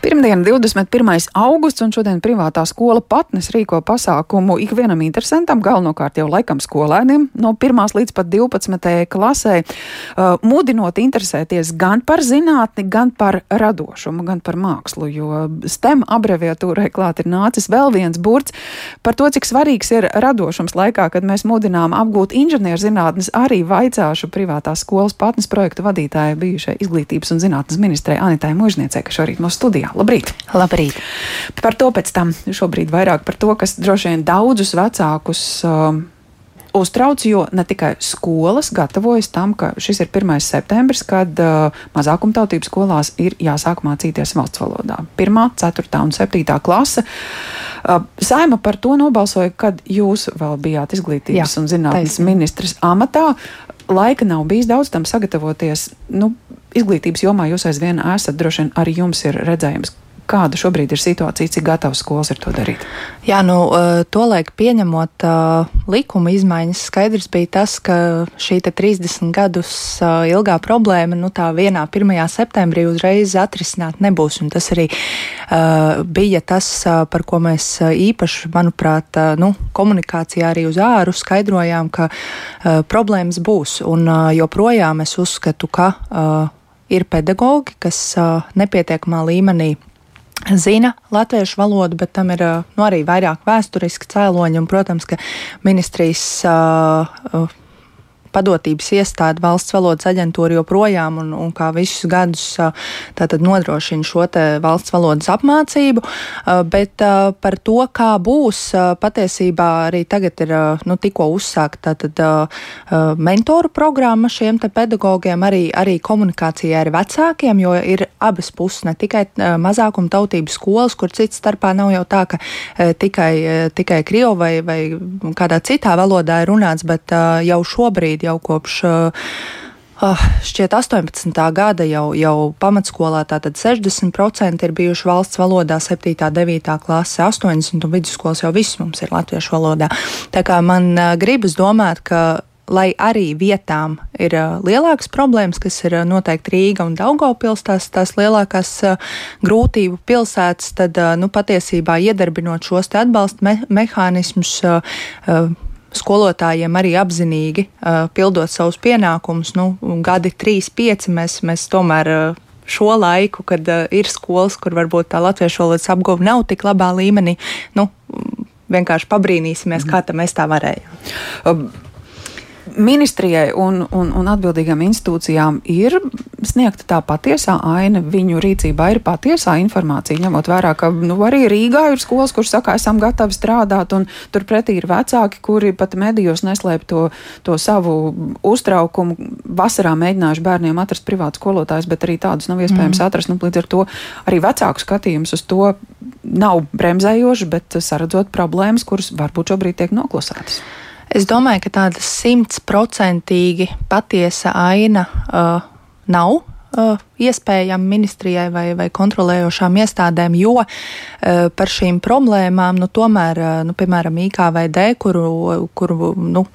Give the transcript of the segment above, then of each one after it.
Pirmdiena, 21. augusts, un šodien privātā skola patnes rīko pasākumu ikvienam interesantam, galvenokārt jau laikam skolēniem, no 1. līdz pat 12. klasē, uh, mudinot interesēties gan par zinātni, gan par radošumu, gan par mākslu, jo STEM abreviatūrai klāt ir nācis vēl viens burts par to, cik svarīgs ir radošums laikā, kad mēs mudinām apgūt inženierzinātnes, arī vaicāšu privātās skolas patnes projektu vadītāja bijušai izglītības un zinātnes ministrei Anitai Mužniecei, kas šorīt mūsu studijā. Labrīt! Labrīt! Par to pēc tam šobrīd vairāk par to, kas droši vien daudzus vecākus. Uh, uztrauc, jo ne tikai skolas gatavojas tam, ka šis ir 1. septembris, kad uh, mazākumtautības skolās ir jāsāk mācīties valsts valodā. 1., 4. un 7. klase. Uh, Saima par to nobalsoja, kad jūs vēl bijāt izglītības Jā, un zinātnes taisnība. ministrs amatā. Laika nav bijis daudz tam sagatavoties. Nu, izglītības jomā jūs aizvien esat, droši vien arī jums ir redzējums, kāda šobrīd ir situācija, cik gatavs skolas ir to darīt? Jā, nu, eh, tolaik pieņemot uh, likuma izmaiņas, skaidrs bija tas, ka šī 30 gadus uh, ilgā problēma, nu tā vienā 1. septembrī uzreiz atrisināt nebūs, un tas arī uh, bija tas, par ko mēs īpaši, manuprāt, nu, komunikācijā arī uz āru skaidrojām, ka problēmas būs, un joprojām es uzskatu, ka ir pedagogi, kas nepietiekamā līmenī zina latviešu valodu, bet tam ir nu, arī vairāk vēsturiski cēloņi. Un, protams, ka ministrijas uh, padotības iestāde, valsts valodas aģentūra joprojām un, un kā visus gadus tātad nodrošina šo valsts valodas apmācību, bet par to, kā būs, patiesībā arī tagad ir nu, tikko uzsākta tātad mentoru programma šiem te pedagogiem, arī, arī komunikācijai ar vecākiem, jo ir abas puses, ne tikai mazākuma tautības skolas, kur cits starpā nav jau tā, ka tikai, tikai Krievu vai, vai kādā citā valodā ir runāts, bet jau šobrīd šobrīd jau kopš uh, šķiet 18. gada jau, jau pamatskolā tātad 60% ir bijuši valsts valodā, 7. un 9. klase 80% un vidusskolas jau viss mums ir latviešu valodā. Tā kā man uh, gribas domāt, ka lai arī vietām ir uh, lielākas problēmas, kas ir noteikti Rīga un Daugopils, tās, tās lielākās grūtību pilsētas, tad nu, patiesībā iedarbinot šos atbalsta me mehānismus. Skolotājiem arī apzinīgi uh, pildot savus pienākumus. Nu, gadi 3, 5 mēs, mēs tomēr. Uh, Šo laiku, kad uh, ir skolas, kur varbūt tā latviešu valodas apgūve nav tik labā līmenī, nu, vienkārši pabrīnīsimies, mm. kā mēs tā varējām. Um ministrijai un, un, un atbildīgām institūcijām ir sniegta tā patiesā aina, viņu rīcībā ir patiesā informācija, ņemot vērā, ka nu, arī Rīgā ir skolas, kuras saka, esam gatavi strādāt, un turpretī ir vecāki, kuri pat medijos neslēp to, to savu uztraukumu. Vasarā mēģinājuši bērniem atrast privātu skolotājus, bet arī tādus nav iespējams mm. atrast. Nu, līdz ar to arī vecāku skatījums uz to nav bremzējoši, bet saredzot problēmas, kuras varbūt šobrīd tiek noklusētas. Es domāju, ka tāda simtprocentīgi patiesa aina uh, nav uh, iespējama ministrijai vai, vai kontrolējošām iestādēm, jo uh, par šīm problēmām, nu, tomēr, uh, nu, piemēram, IKVD, kuru, kuru nu,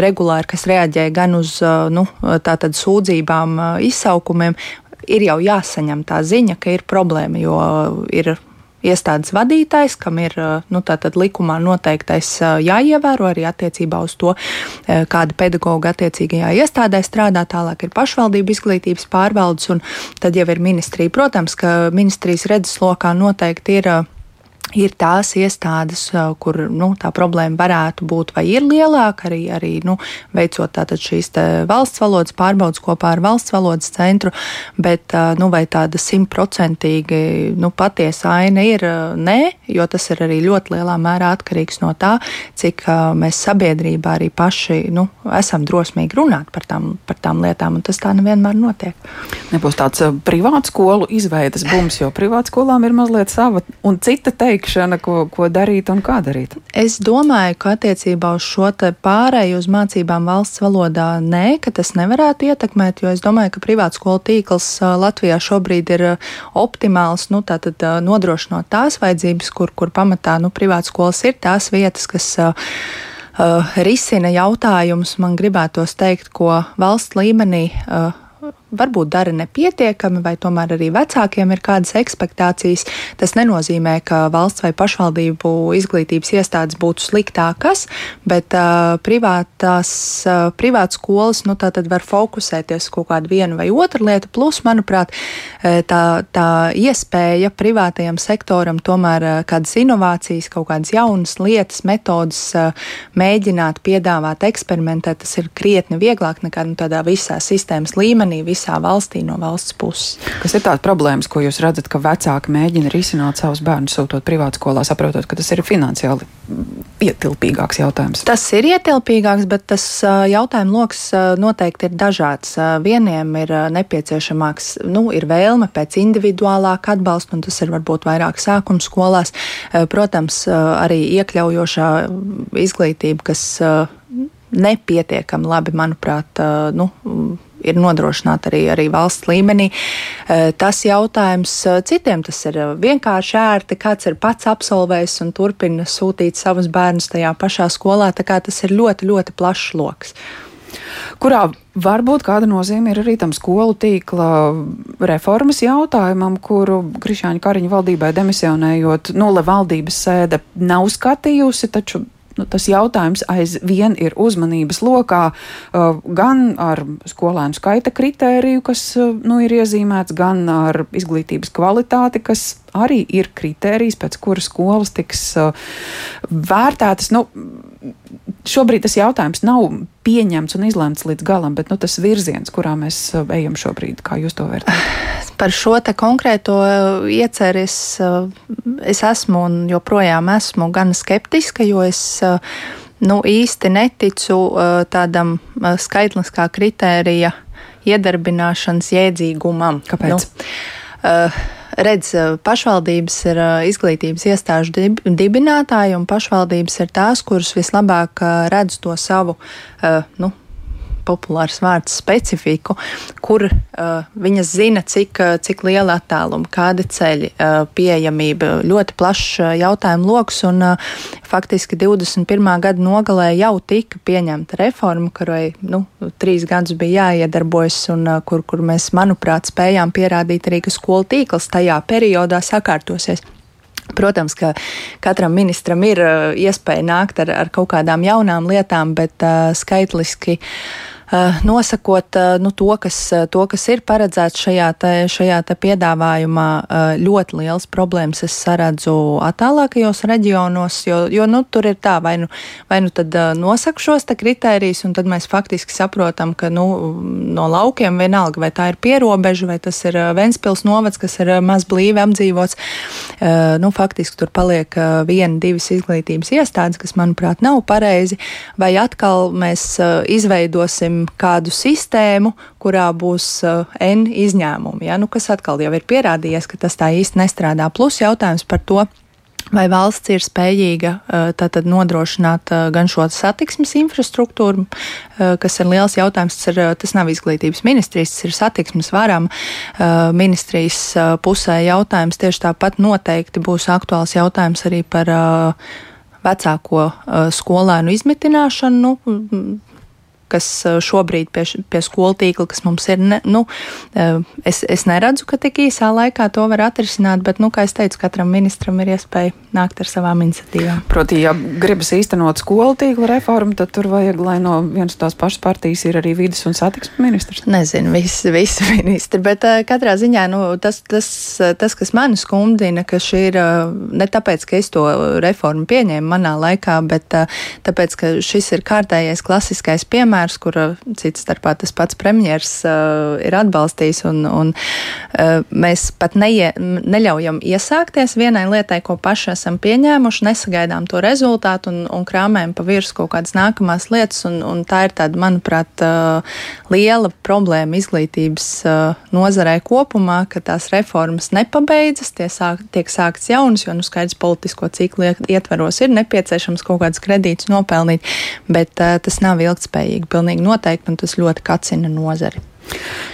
regulāri, kas reaģē gan uz uh, nu, tātad sūdzībām, uh, izsaukumiem, ir jau jāsaņem tā ziņa, ka ir problēma, jo ir iestādes vadītājs, kam ir nu, likumā noteiktais jāievēro arī attiecībā uz to, kāda pedagoga attiecīgajā iestādē strādā. Tālāk ir pašvaldību izglītības pārvaldes, un tad jau ir ministrija. Protams, ka ministrijas redzeslokā noteikti ir ir tās iestādes, kur nu, tā problēma varētu būt vai ir lielāka, arī, arī nu, veicot šīs valsts valodas pārbaudas kopā ar valsts valodas centru, bet nu, vai tāda simtprocentīgi nu, patiesa aina ir nē, jo tas ir arī ļoti lielā mērā atkarīgs no tā, cik mēs sabiedrībā arī paši nu, esam drosmīgi runāt par tām, par tām lietām, un tas tā nevienmēr notiek. Nebūs tāds privāts skolu izveidas bums, jo privātskolām ir mazliet sava un cita teikt teikšana, ko, ko darīt un kā darīt? Es domāju, ka attiecībā uz šo pārēju uz mācībām valsts valodā nē, ka tas nevarētu ietekmēt, jo es domāju, ka privātskolu tīkls Latvijā šobrīd ir optimāls, nu, tātad nodrošinot tās vajadzības, kur, kur pamatā nu, privātskolas ir tās vietas, kas uh, risina jautājumus, man gribētos teikt, ko valsts līmenī uh, varbūt dara nepietiekami, vai tomēr arī vecākiem ir kādas ekspektācijas. Tas nenozīmē, ka valsts vai pašvaldību izglītības iestādes būtu sliktākas, bet uh, privātās, uh, privātas skolas nu, var fokusēties uz kaut kādu vienu vai otru lietu. Plus, manuprāt, tā, tā iespēja privātajam sektoram tomēr uh, kādas inovācijas, kaut kādas jaunas lietas, metodas uh, mēģināt piedāvāt, eksperimentēt, tas ir krietni vieglāk nekā nu, tādā visā sistēmas līmenī visā valstī no valsts puses. Kas ir tās problēmas, ko jūs redzat, ka vecāki mēģina risināt savus bērnus sūtot privātskolā, saprotot, ka tas ir finansiāli ietilpīgāks jautājums? Tas ir ietilpīgāks, bet tas jautājums lokus noteikti ir dažāds. Vieniem ir nepieciešamāks, nu, ir vēlme pēc individuālāka atbalsta, un tas ir varbūt vairāk sākuma skolās. Protams, arī iekļaujošā izglītība, kas nepietiekami labi, manuprāt, nu, ir nodrošināta arī, arī valsts līmenī. Eh, tas jautājums eh, citiem tas ir eh, vienkārši ērti, kāds ir pats absolvējis un turpina sūtīt savus bērnus tajā pašā skolā. Tas ir ļoti, ļoti plašs lokus kurā varbūt kāda nozīme ir arī tam skolu tīkla reformas jautājumam, kuru Krišāņa Kariņa valdībai demisionējot, nulle valdības sēde nav skatījusi, taču nu, tas jautājums aizvien ir uzmanības lokā, uh, gan ar skolēnu skaita kritēriju, kas uh, nu, ir iezīmēts, gan ar izglītības kvalitāti, kas arī ir kritērijs, pēc kura skolas tiks uh, vērtētas. Nu, šobrīd tas jautājums nav pieņemts un izlemts līdz galam, bet nu, tas virziens, kurā mēs ejam šobrīd, kā jūs to vērtējat? Par šo konkrēto ieceri es, es esmu un joprojām esmu gan skeptiska, jo es nu, īsti neticu tādam skaitliskā kritērija iedarbināšanas jēdzīgumam. Kāpēc? Nu, uh, redz, pašvaldības ir izglītības iestāžu dibinātāji, un pašvaldības ir tās, kuras vislabāk redz to savu, nu, populārs vārds specifiku, kur uh, viņas zina, cik, uh, cik liela attāluma, kādi ceļi, uh, pieejamība, ļoti plašs uh, jautājumu lokus. Un, uh, faktiski 21. gada nogalē jau tika pieņemta reforma, kurai nu, trīs gadus bija jāiedarbojas, un uh, kur, kur mēs, manuprāt, spējām pierādīt arī, ka skolu tīkls tajā periodā sakārtosies. Protams, ka katram ministram ir iespēja nākt ar, ar kaut kādām jaunām lietām, bet uh, skaitliski uh, Eh, nosakot eh, nu, to, kas, eh, to, kas ir paredzēts šajā, te, šajā te piedāvājumā, ļoti liels problēmas es saredzu attālākajos reģionos, jo, jo nu, tur ir tā, vai nu, vai nu tad nosaka šos kritērijus, un tad mēs faktiski saprotam, ka nu, no laukiem vienalga, vai tā ir pierobeža, vai tas ir Ventspils novads, kas ir maz blīvi apdzīvots, nu, faktiski tur paliek viena, divas izglītības iestādes, kas, manuprāt, nav pareizi, vai atkal mēs izveidosim kādu sistēmu, kurā būs uh, N izņēmumi, ja? nu, kas atkal jau ir pierādījies, ka tas tā īsti nestrādā. Plus jautājums par to, Vai valsts ir spējīga uh, tātad nodrošināt uh, gan šo satiksmes infrastruktūru, kas ir liels jautājums, tas, ir, tas nav izglītības ministrijas, tas ir satiksmes varam ministrijas pusē jautājums. Tieši tāpat noteikti būs aktuāls jautājums arī par vecāko skolēnu izmitināšanu. Nu, kas eh, šobrīd pie, pie skolu tīkla, kas mums ir, ne, nu, eh, es, es neredzu, ka tik īsā laikā to var atrisināt, bet, nu, kā es teicu, katram ministram ir iespēja nākt ar savām iniciatīvām. Proti, ja gribas īstenot skolu tīkla reformu, tad tur vajag, lai no vienas tās pašas partijas ir arī vidas un satiksmes ministrs. Nezinu, visi, visi ministri, bet uh, katrā ziņā nu, tas, tas, tas, kas mani skumdina, ka šī ir ne tāpēc, ka es to reformu pieņēmu manā laikā, bet tāpēc, ka šis ir kārtējais klasiskais piemērs piemērs, kur cits starpā tas pats premjers uh, ir atbalstījis, un, un uh, mēs pat neie, neļaujam iesākties vienai lietai, ko paši esam pieņēmuši, nesagaidām to rezultātu un, un krāmējam pa virsmu kaut kādas nākamās lietas, un, un tā ir tāda, manuprāt, uh, liela problēma izglītības uh, nozarē kopumā, ka tās reformas nepabeidzas, tie sāk, tiek sākts jaunas, jo, nu, skaidrs politisko ciklu ietveros ir nepieciešams kaut kāds kredīts nopelnīt, bet uh, tas nav ilgtspējīgi pilnīgi noteikti, un tas ļoti kacina nozari.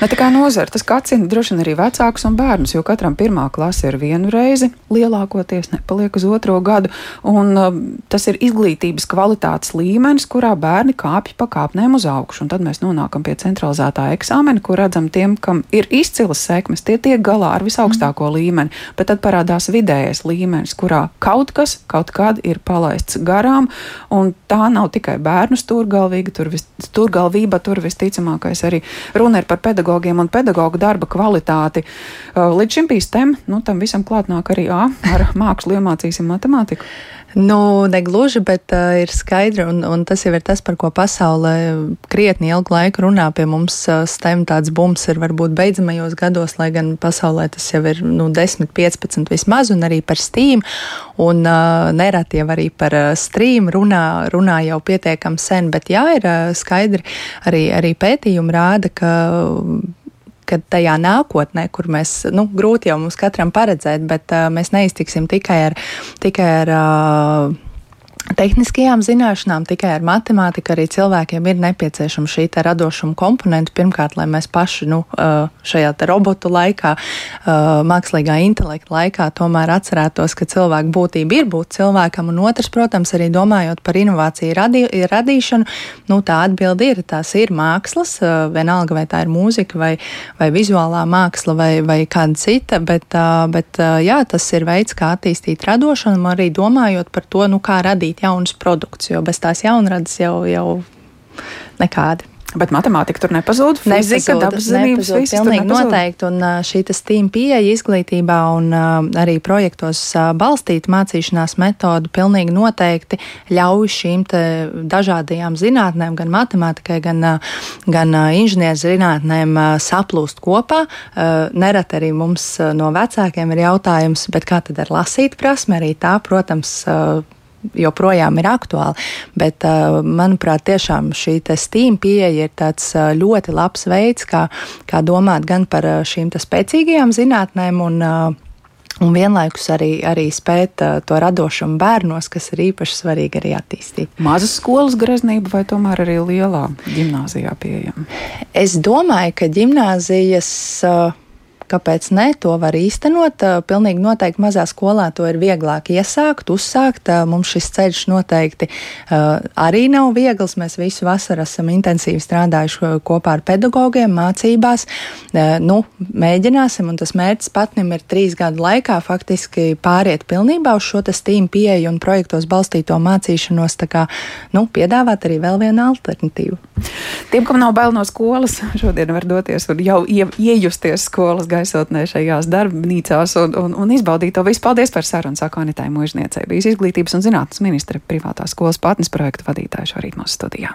Ne tikai nozara, tas kacina droši vien arī vecākus un bērnus, jo katram pirmā klase ir vienu reizi, lielākoties nepaliek uz otro gadu, un uh, tas ir izglītības kvalitātes līmenis, kurā bērni kāpj pa kāpnēm uz augšu, un tad mēs nonākam pie centralizētā eksāmena, kur redzam tiem, kam ir izcilas sekmes, tie tiek galā ar visaugstāko mm. līmeni, bet tad parādās vidējais līmenis, kurā kaut kas kaut kad ir palaists garām, un tā nav tikai bērnu stūrgalvība, tur, vis, stūrgalvība, tur visticamākais arī runa ir par pedagogiem un pedagoģu darba kvalitāti. Līdz šim bija STEM, nu tam visam klāt nāk arī A ar mākslu iemācīsim matemātiku. Nu, negluži, bet uh, ir skaidri, un, un tas jau ir tas, par ko pasaulē krietni ilgu laiku runā. Pie mums uh, STEM tāds bums ir varbūt beidzamajos gados, lai gan pasaulē tas jau ir nu, 10, 15 vismaz, un arī par Steam. Un uh, nereti jau arī par uh, stream runā, runā jau pietiekami sen, bet jā, ir uh, skaidri arī, arī pētījumi rāda, ka ka tajā nākotnē, kur mēs, nu, grūti jau mums katram paredzēt, bet uh, mēs neiztiksim tikai ar, tikai ar uh, tehniskajām zināšanām, tikai ar matemātiku arī cilvēkiem ir nepieciešama šī radošuma komponenta. Pirmkārt, lai mēs paši nu, šajā robotu laikā, mākslīgā intelekta laikā, tomēr atcerētos, ka cilvēka būtība ir būt cilvēkam, un otrs, protams, arī domājot par inovāciju radī, radīšanu, nu, tā atbilde ir, tās ir mākslas, vienalga vai tā ir mūzika vai, vai vizuālā māksla vai, vai kāda cita, bet, bet jā, tas ir veids, kā attīstīt radošanu, arī domājot par to, nu, kā radīt radīt jaunus produktus, jo bez tās jaunradas jau, jau nekādi. Bet matemātika tur nepazūd, fizika, dabas zinības, viss pilnīgi noteikti. Un šī Steam pieeja izglītībā un arī projektos balstīta mācīšanās metoda pilnīgi noteikti ļauj šīm dažādajām zinātnēm, gan matemātikai, gan, gan inženierzinātnēm saplūst kopā. Nerad arī mums no vecākiem ir jautājums, bet kā tad ar lasīt prasme? Arī tā, protams, joprojām ir aktuāli. Bet, uh, manuprāt, tiešām šī Steam pieeja ir tāds uh, ļoti labs veids, kā, kā domāt gan par uh, šīm spēcīgajām zinātnēm un Un vienlaikus arī, arī spēt uh, to radošumu bērnos, kas ir īpaši svarīgi arī attīstīt. Mazas skolas greznība vai tomēr arī lielā gimnāzijā pieejama? Es domāju, ka gimnāzijas. Uh, Kāpēc ne? To var īstenot. Pilnīgi noteikti mazā skolā to ir vieglāk iesākt, uzsākt. Mums šis ceļš noteikti arī nav viegls. Mēs visu vasaru esam intensīvi strādājuši kopā ar pedagogiem, mācībās. Nu, mēģināsim, un tas mērķis patnim ir trīs gadu laikā faktiski pāriet pilnībā uz šo Steam pieeju un projektos balstīto mācīšanos. Tā kā nu, piedāvāt arī vēl vienu alternatīvu. Tiem, kam nav bail no skolas, šodien var doties un jau ie, iejusties skolas gaisotnē šajās darbnīcās un, un, un izbaudīt to visu. Paldies par sarunu, saka Anitai Mūžniecei. Bijis izglītības un zinātnes ministre privātās skolas patnes projektu vadītāja šorīt mūsu studijā.